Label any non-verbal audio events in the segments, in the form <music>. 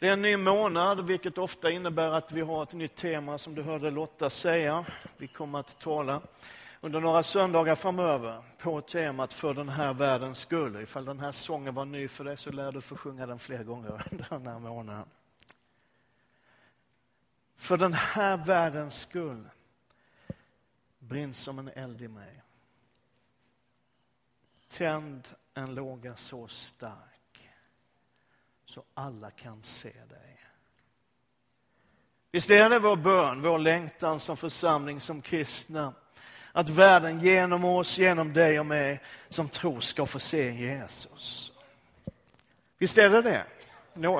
Det är en ny månad, vilket ofta innebär att vi har ett nytt tema som du hörde Lotta säga. Vi kommer att tala under några söndagar framöver på temat för den här världens skull. Ifall den här sången var ny för dig så lär du få sjunga den fler gånger <laughs> under den här månaden. För den här världens skull brinn som en eld i mig. Tänd en låga så stark så alla kan se dig. Visst är det vår bön, vår längtan som församling, som kristna, att världen genom oss, genom dig och mig som tror ska få se Jesus. Visst är det det?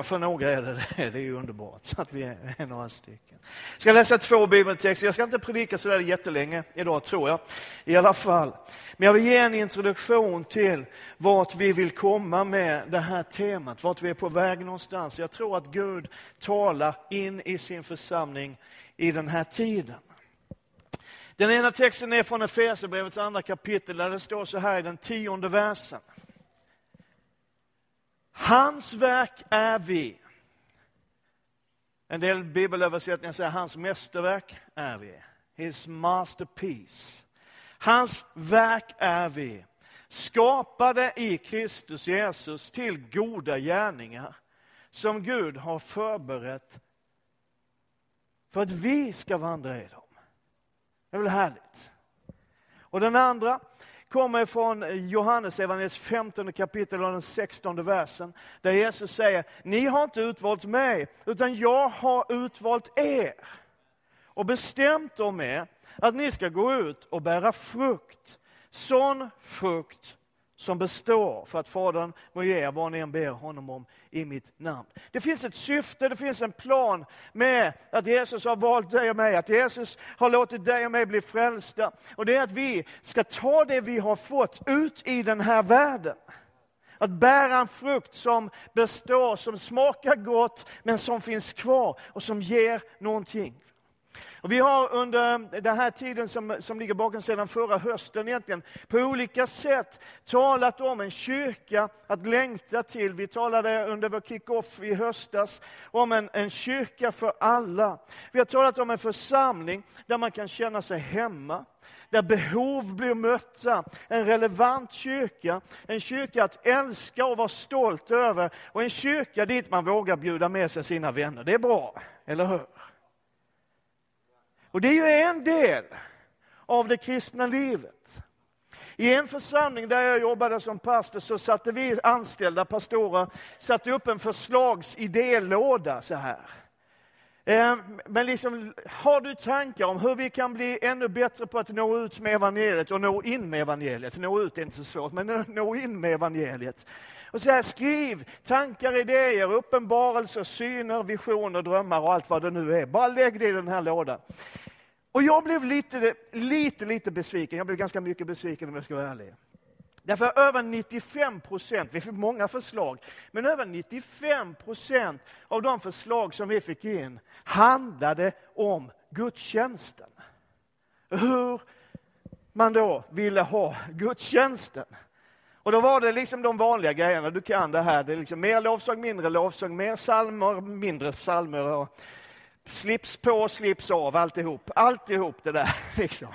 För några är det det. Det är ju underbart att vi är några stycken. Jag ska läsa två bibeltexter. Jag ska inte predika så där jättelänge idag, tror jag. I alla fall. Men jag vill ge en introduktion till vart vi vill komma med det här temat, vart vi är på väg någonstans. Jag tror att Gud talar in i sin församling i den här tiden. Den ena texten är från Efesierbrevets andra kapitel där det står så här i den tionde versen. Hans verk är vi. En del bibelöversättningar säger hans mästerverk är vi. His masterpiece. Hans verk är vi. Skapade i Kristus Jesus till goda gärningar som Gud har förberett för att vi ska vandra i dem. Det är väl härligt? Och den andra kommer från Johannes evangeliets 15 kapitel och den 16 versen. Där Jesus säger, ni har inte utvalt mig, utan jag har utvalt er. Och bestämt om er att ni ska gå ut och bära frukt. Sån frukt som består för att Fadern må ge er vad ni än ber honom om i mitt namn. Det finns ett syfte, det finns en plan med att Jesus har valt dig och mig, att Jesus har låtit dig och mig bli frälsta. Och det är att vi ska ta det vi har fått ut i den här världen. Att bära en frukt som består, som smakar gott, men som finns kvar och som ger någonting. Och vi har under den här tiden som, som ligger bakom sedan förra hösten egentligen, på olika sätt talat om en kyrka att längta till. Vi talade under vår kick-off i höstas om en, en kyrka för alla. Vi har talat om en församling där man kan känna sig hemma där behov blir mötta. En relevant kyrka, en kyrka att älska och vara stolt över och en kyrka dit man vågar bjuda med sig sina vänner. Det är bra, eller hur? Och det är ju en del av det kristna livet. I en församling där jag jobbade som pastor så satte vi anställda pastorer satte upp en förslagsidélåda så här. Ehm, men liksom, har du tankar om hur vi kan bli ännu bättre på att nå ut med evangeliet och nå in med evangeliet? Nå ut är inte så svårt, men nå in med evangeliet. Och så här, skriv tankar, idéer, uppenbarelser, syner, visioner, drömmar och allt vad det nu är. Bara lägg det i den här lådan. Och jag blev lite, lite, lite besviken. Jag blev ganska mycket besviken om jag ska vara ärlig. Därför över 95 procent, vi fick många förslag, men över 95 procent av de förslag som vi fick in handlade om gudstjänsten. Hur man då ville ha gudstjänsten. Och då var det liksom de vanliga grejerna, du kan det här, det är liksom mer lovsång, mindre lovsång, mer salmer, mindre salmer. Och slips på, slips av, alltihop. Alltihop det där. <laughs> Liksom.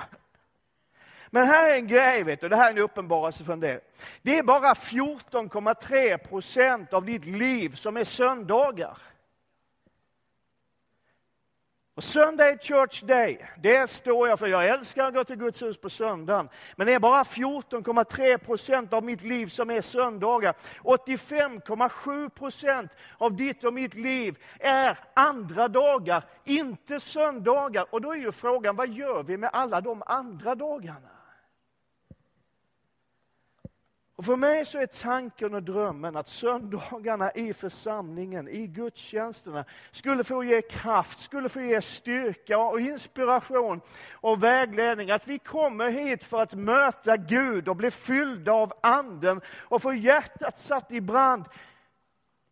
Men här är en grej, vet du, det här är en uppenbarelse för en del. Det är bara 14,3 procent av ditt liv som är söndagar. Och söndag är church day. Det står jag för. Jag älskar att gå till Guds hus på söndagen. Men det är bara 14,3 procent av mitt liv som är söndagar. 85,7 procent av ditt och mitt liv är andra dagar, inte söndagar. Och då är ju frågan, vad gör vi med alla de andra dagarna? Och för mig så är tanken och drömmen att söndagarna i församlingen, i gudstjänsterna, skulle få ge kraft, skulle få ge styrka och inspiration och vägledning. Att vi kommer hit för att möta Gud och bli fyllda av Anden och få hjärtat satt i brand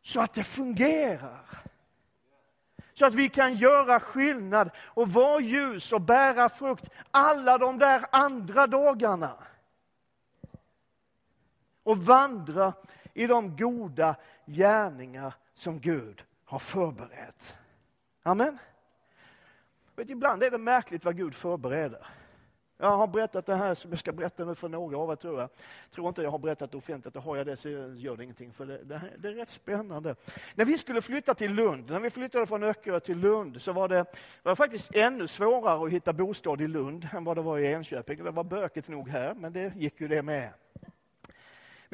så att det fungerar. Så att vi kan göra skillnad och vara ljus och bära frukt alla de där andra dagarna och vandra i de goda gärningar som Gud har förberett. Amen. Vet, ibland är det märkligt vad Gud förbereder. Jag har berättat det här som jag ska berätta nu för några av er, tror jag. tror inte jag har berättat det offentligt, har jag det så gör det ingenting. För det, det, det, är rätt spännande. När vi skulle flytta till Lund, när vi flyttade från Öckerö till Lund, så var det, var det faktiskt ännu svårare att hitta bostad i Lund än vad det var i Enköping. Det var bökigt nog här, men det gick ju det med.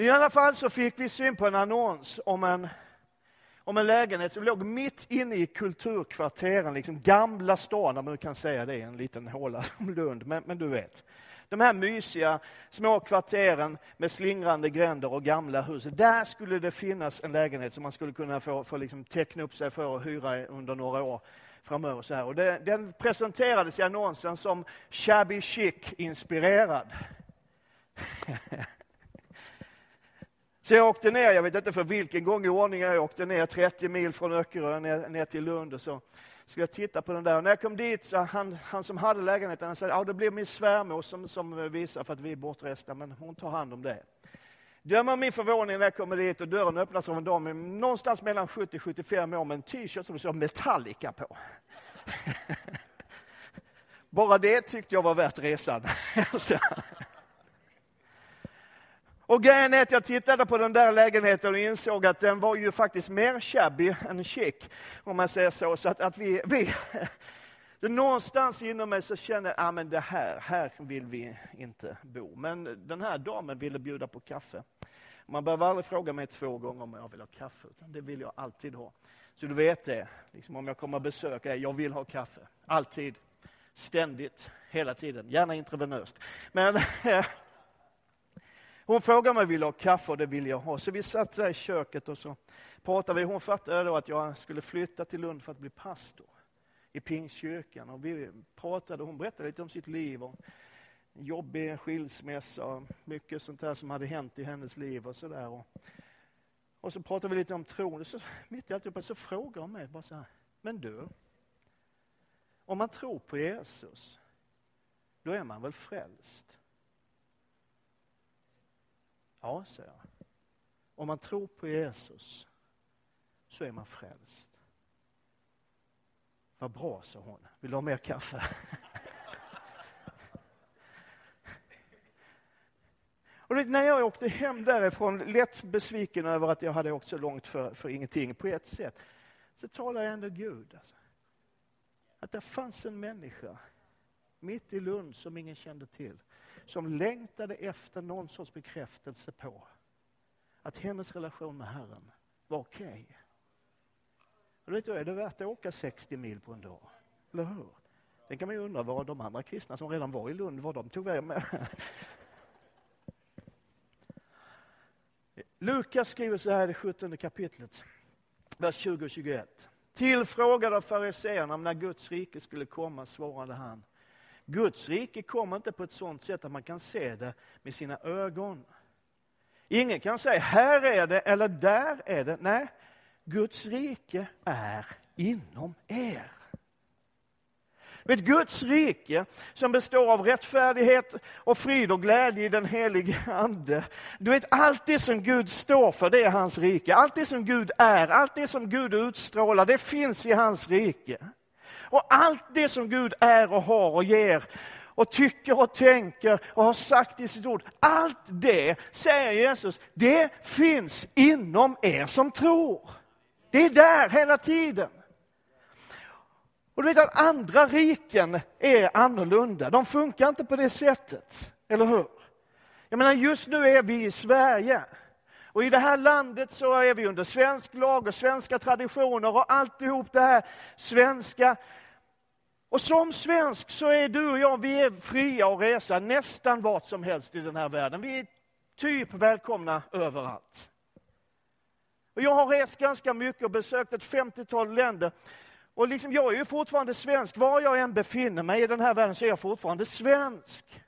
Men i alla fall så fick vi syn på en annons om en om en lägenhet som låg mitt inne i kulturkvarteren, liksom Gamla stan, om man kan säga det, en liten håla <laughs> som Lund, men, men du vet. De här mysiga små kvarteren med slingrande gränder och gamla hus. Där skulle det finnas en lägenhet som man skulle kunna få, få liksom teckna upp sig för och hyra under några år framöver. Så här. Och det, den presenterades i annonsen som shabby chic-inspirerad. <laughs> Så jag åkte ner, jag vet inte för vilken gång i ordningen, jag åkte ner 30 mil från Öckerö ner, ner till Lund och så skulle jag titta på den där. Och när jag kom dit, så han, han som hade lägenheten, han sa ja det blir min svärmor som, som visar för att vi är bortresta, men hon tar hand om det. Döm om min förvåning när jag kommer dit och dörren öppnas av en dam någonstans mellan 70-75 år med en t-shirt som det står Metallica på. <laughs> Bara det tyckte jag var värt resan. <laughs> Och grejen är att jag tittade på den där lägenheten och insåg att den var ju faktiskt mer shabby än chic, om man säger så. Så att, att vi, vi <laughs> någonstans inom mig så kände jag, ah, men det här, här vill vi inte bo. Men den här damen ville bjuda på kaffe. Man behöver aldrig fråga mig två gånger om jag vill ha kaffe, utan det vill jag alltid ha. Så du vet det, liksom om jag kommer och besöker jag vill ha kaffe. Alltid, ständigt, hela tiden, gärna intravenöst. Men <laughs> Hon frågade mig om jag ville ha kaffe och det ville jag ha. Så vi satt där i köket och så pratade vi. Hon fattade då att jag skulle flytta till Lund för att bli pastor i Pingstkyrkan. Och vi pratade, hon berättade lite om sitt liv. Och jobbig skilsmässa och mycket sånt där som hade hänt i hennes liv och sådär. Och, och så pratade vi lite om tron. Och så, mitt i alltihopa så frågade hon mig bara så här, men du, om man tror på Jesus, då är man väl frälst? Ja, säger jag. Om man tror på Jesus så är man frälst. Vad bra, sa hon. Vill du ha mer kaffe? <laughs> Och när jag åkte hem därifrån, lätt besviken över att jag hade åkt så långt för, för ingenting på ett sätt, så talade jag ändå Gud. Alltså. Att det fanns en människa mitt i Lund som ingen kände till som längtade efter någon sorts bekräftelse på att hennes relation med Herren var okej. Okay. är det värt att åka 60 mil på en dag? Eller hur? Sen kan man ju undra vad de andra kristna som redan var i Lund, vad de tog vägen med. <laughs> Lukas skriver så här i det 17 kapitlet, vers 20 och 21. Tillfrågad av fariséerna om när Guds rike skulle komma svarade han Guds rike kommer inte på ett sådant sätt att man kan se det med sina ögon. Ingen kan säga här är det eller där är det. Nej, Guds rike är inom er. Vet, Guds rike som består av rättfärdighet och frid och glädje i den helige Ande. Du vet, allt det som Gud står för, det är hans rike. Allt det som Gud är, allt det som Gud utstrålar, det finns i hans rike. Och allt det som Gud är och har och ger och tycker och tänker och har sagt i sitt ord. Allt det, säger Jesus, det finns inom er som tror. Det är där hela tiden. Och du vet att andra riken är annorlunda. De funkar inte på det sättet. Eller hur? Jag menar, just nu är vi i Sverige. Och i det här landet så är vi under svensk lag och svenska traditioner och alltihop det här svenska. Och som svensk så är du och jag, vi är fria att resa nästan vart som helst i den här världen. Vi är typ välkomna överallt. Och jag har rest ganska mycket och besökt ett 50-tal länder. Och liksom, jag är ju fortfarande svensk. Var jag än befinner mig i den här världen så är jag fortfarande svensk.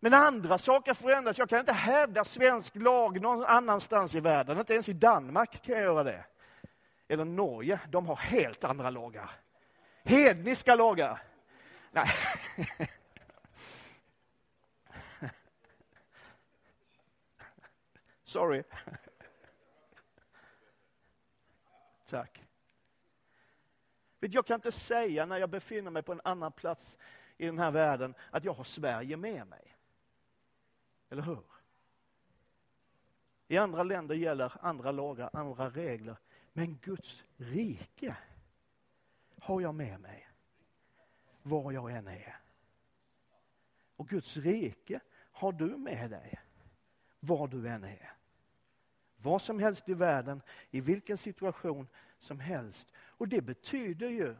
Men andra saker förändras. Jag kan inte hävda svensk lag någon annanstans i världen. Inte ens i Danmark kan jag göra det. Eller Norge, de har helt andra lagar. Hedniska lagar. Nej. Sorry. Tack. Jag kan inte säga när jag befinner mig på en annan plats i den här världen att jag har Sverige med mig. Eller hur? I andra länder gäller andra lagar, andra regler. Men Guds rike har jag med mig var jag än är. Och Guds rike har du med dig var du än är. Var som helst i världen, i vilken situation som helst. Och det betyder ju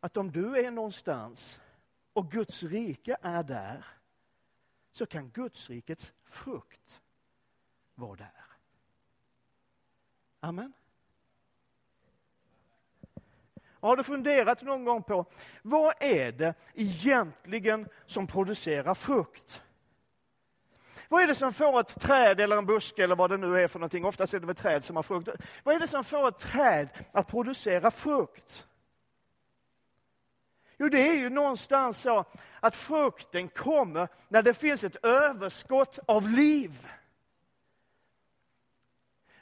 att om du är någonstans och Guds rike är där, så kan Guds rikets frukt vara där. Amen. Har du funderat någon gång på vad är det egentligen som producerar frukt? Vad är det som får ett träd eller en buske eller vad det nu är för någonting, oftast är det väl träd som har frukt. Vad är det som får ett träd att producera frukt? Jo, det är ju någonstans så att frukten kommer när det finns ett överskott av liv.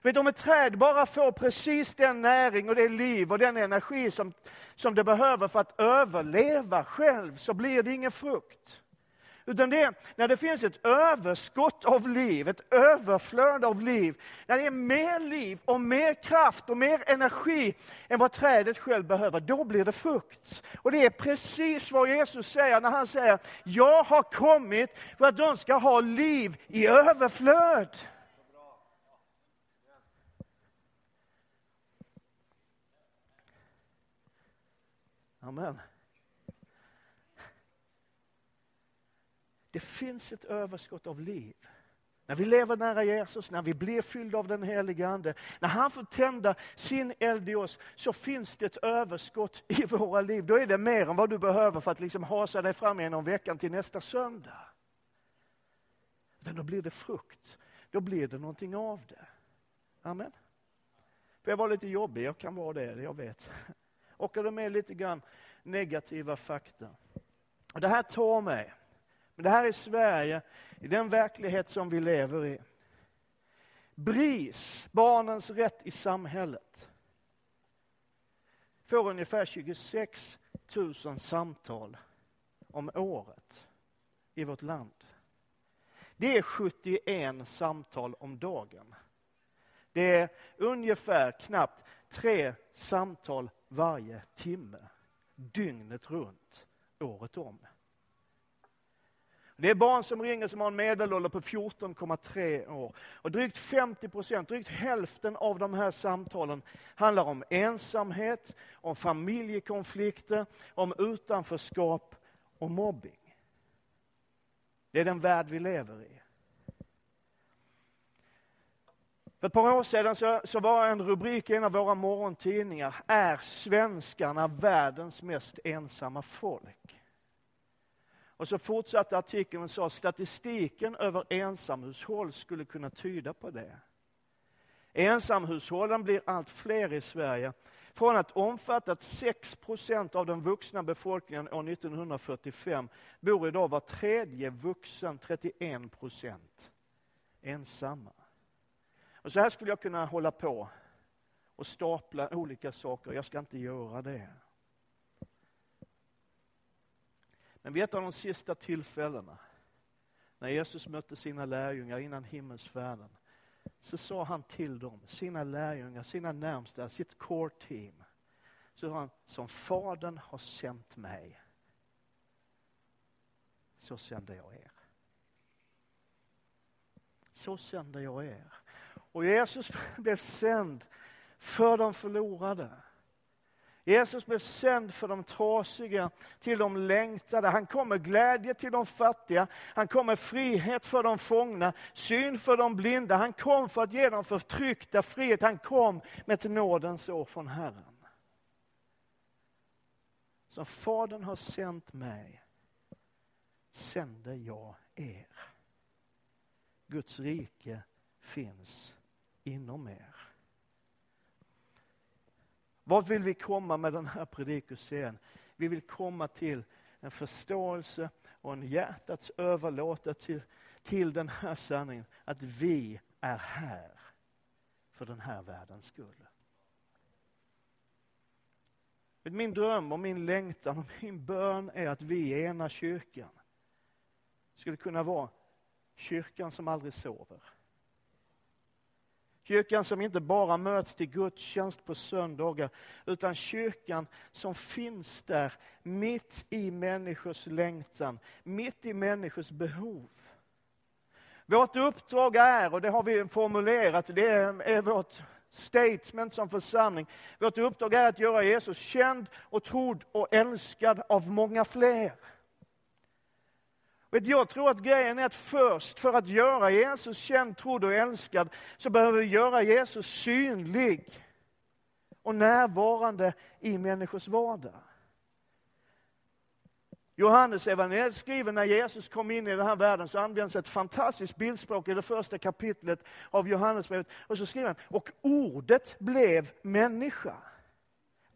Vet, om ett träd bara får precis den näring och det liv och den energi som, som det behöver för att överleva själv, så blir det ingen frukt. Utan det är när det finns ett överskott av liv, ett överflöd av liv. När det är mer liv och mer kraft och mer energi än vad trädet själv behöver, då blir det frukt. Och det är precis vad Jesus säger när han säger, jag har kommit för att de ska ha liv i överflöd. Amen. Det finns ett överskott av liv. När vi lever nära Jesus, när vi blir fyllda av den helige Ande, när han får tända sin eld i oss, så finns det ett överskott i våra liv. Då är det mer än vad du behöver för att liksom hasa dig fram genom veckan till nästa söndag. Men då blir det frukt. Då blir det någonting av det. Amen. För jag var lite jobbig, jag kan vara det, jag vet. Orkar du med lite grann negativa fakta? Och det här tar mig men det här är Sverige, i den verklighet som vi lever i. BRIS, Barnens rätt i samhället, får ungefär 26 000 samtal om året i vårt land. Det är 71 samtal om dagen. Det är ungefär knappt tre samtal varje timme, dygnet runt, året om. Det är barn som ringer som har en medelålder på 14,3 år. Och drygt 50 procent, drygt hälften av de här samtalen handlar om ensamhet, om familjekonflikter, om utanförskap och mobbing. Det är den värld vi lever i. För ett par år sedan så, så var en rubrik i en av våra morgontidningar, Är svenskarna världens mest ensamma folk? Och så fortsatte artikeln och sa statistiken över ensamhushåll skulle kunna tyda på det. Ensamhushållen blir allt fler i Sverige. Från att omfattat 6 procent av den vuxna befolkningen år 1945 bor idag var tredje vuxen, 31 procent, ensamma. Och så här skulle jag kunna hålla på och stapla olika saker. Jag ska inte göra det. Men vid ett av de sista tillfällena, när Jesus mötte sina lärjungar innan himmelsfärden, så sa han till dem, sina lärjungar, sina närmsta, sitt core team, så sa han, som Fadern har sänt mig, så sänder jag er. Så sänder jag er. Och Jesus <laughs> blev sänd för de förlorade. Jesus blev sänd för de trasiga, till de längtade. Han kom med glädje till de fattiga. Han kom med frihet för de fångna, syn för de blinda. Han kom för att ge de förtryckta frihet. Han kom med ett nådens år från Herren. Som Fadern har sänt mig, sänder jag er. Guds rike finns inom er. Vart vill vi komma med den här predikoserien? Vi vill komma till en förståelse och en hjärtats överlåtelse till, till den här sanningen, att vi är här för den här världens skull. Min dröm och min längtan och min bön är att vi i ena kyrkan skulle kunna vara kyrkan som aldrig sover. Kyrkan som inte bara möts till gudstjänst på söndagar, utan kyrkan som finns där mitt i människors längtan, mitt i människors behov. Vårt uppdrag är, och det har vi formulerat, det är vårt statement som församling. Vårt uppdrag är att göra Jesus känd och trodd och älskad av många fler. Jag tror att grejen är att först, för att göra Jesus känd, trodd och älskad, så behöver vi göra Jesus synlig och närvarande i människors vardag. Johannes evangeliet skriver när Jesus kom in i den här världen så används ett fantastiskt bildspråk i det första kapitlet av Johannesbrevet. Och så skriver han, och ordet blev människa.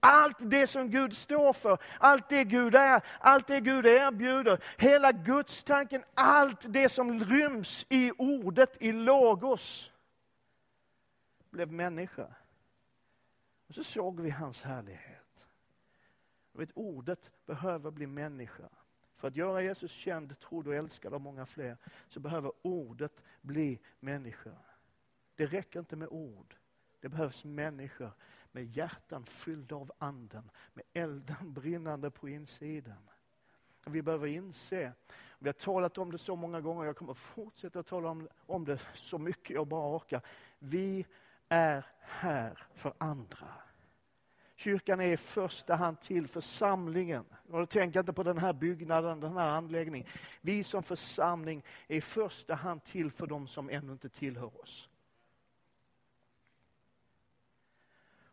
Allt det som Gud står för, allt det Gud är, allt det Gud erbjuder, hela Gudstanken, allt det som ryms i ordet, i logos, blev människa. Och så såg vi hans härlighet. vet, ordet behöver bli människa. För att göra Jesus känd, trodd och älskad av många fler, så behöver ordet bli människa. Det räcker inte med ord. Det behövs människor med hjärtan fyllda av anden, med elden <laughs> brinnande på insidan. Vi behöver inse, vi har talat om det så många gånger, jag kommer fortsätta tala om, om det så mycket jag bara orkar. Vi är här för andra. Kyrkan är i första hand till för samlingen. Och tänk inte på den här byggnaden, den här anläggningen. Vi som församling är i första hand till för de som ännu inte tillhör oss.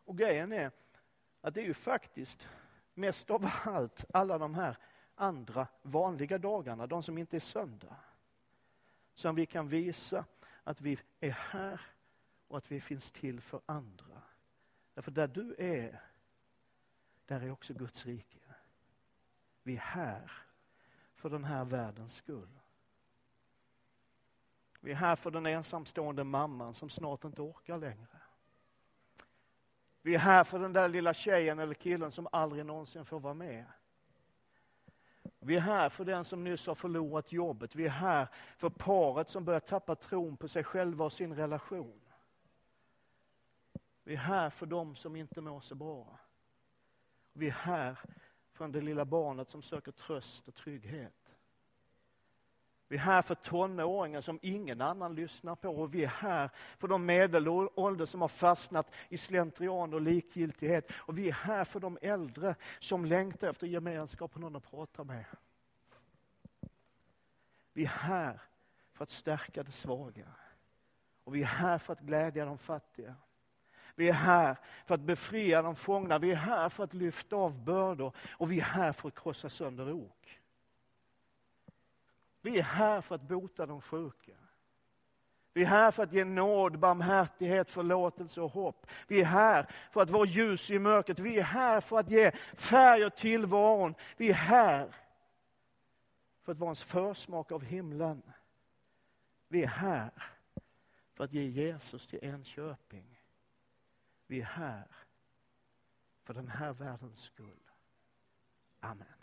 Och grejen är att det är ju faktiskt mest av allt alla de här andra vanliga dagarna, de som inte är söndag, som vi kan visa att vi är här och att vi finns till för andra. Därför där du är, där är också Guds rike. Vi är här för den här världens skull. Vi är här för den ensamstående mamman som snart inte orkar längre. Vi är här för den där lilla tjejen eller killen som aldrig någonsin får vara med. Vi är här för den som nyss har förlorat jobbet. Vi är här för paret som börjar tappa tron på sig själva och sin relation. Vi är här för dem som inte mår så bra. Vi är här för det lilla barnet som söker tröst och trygghet. Vi är här för tonåringar som ingen annan lyssnar på och vi är här för de medelålders som har fastnat i slentrian och likgiltighet. Och vi är här för de äldre som längtar efter gemenskap och någon att prata med. Vi är här för att stärka de svaga. Och vi är här för att glädja de fattiga. Vi är här för att befria de fångna. Vi är här för att lyfta av bördor. Och vi är här för att krossa sönder ok. Vi är här för att bota de sjuka. Vi är här för att ge nåd, barmhärtighet, förlåtelse och hopp. Vi är här för att vara ljus i mörkret. Vi är här för att ge färg åt tillvaron. Vi är här för att vara en försmak av himlen. Vi är här för att ge Jesus till Enköping. Vi är här för den här världens skull. Amen.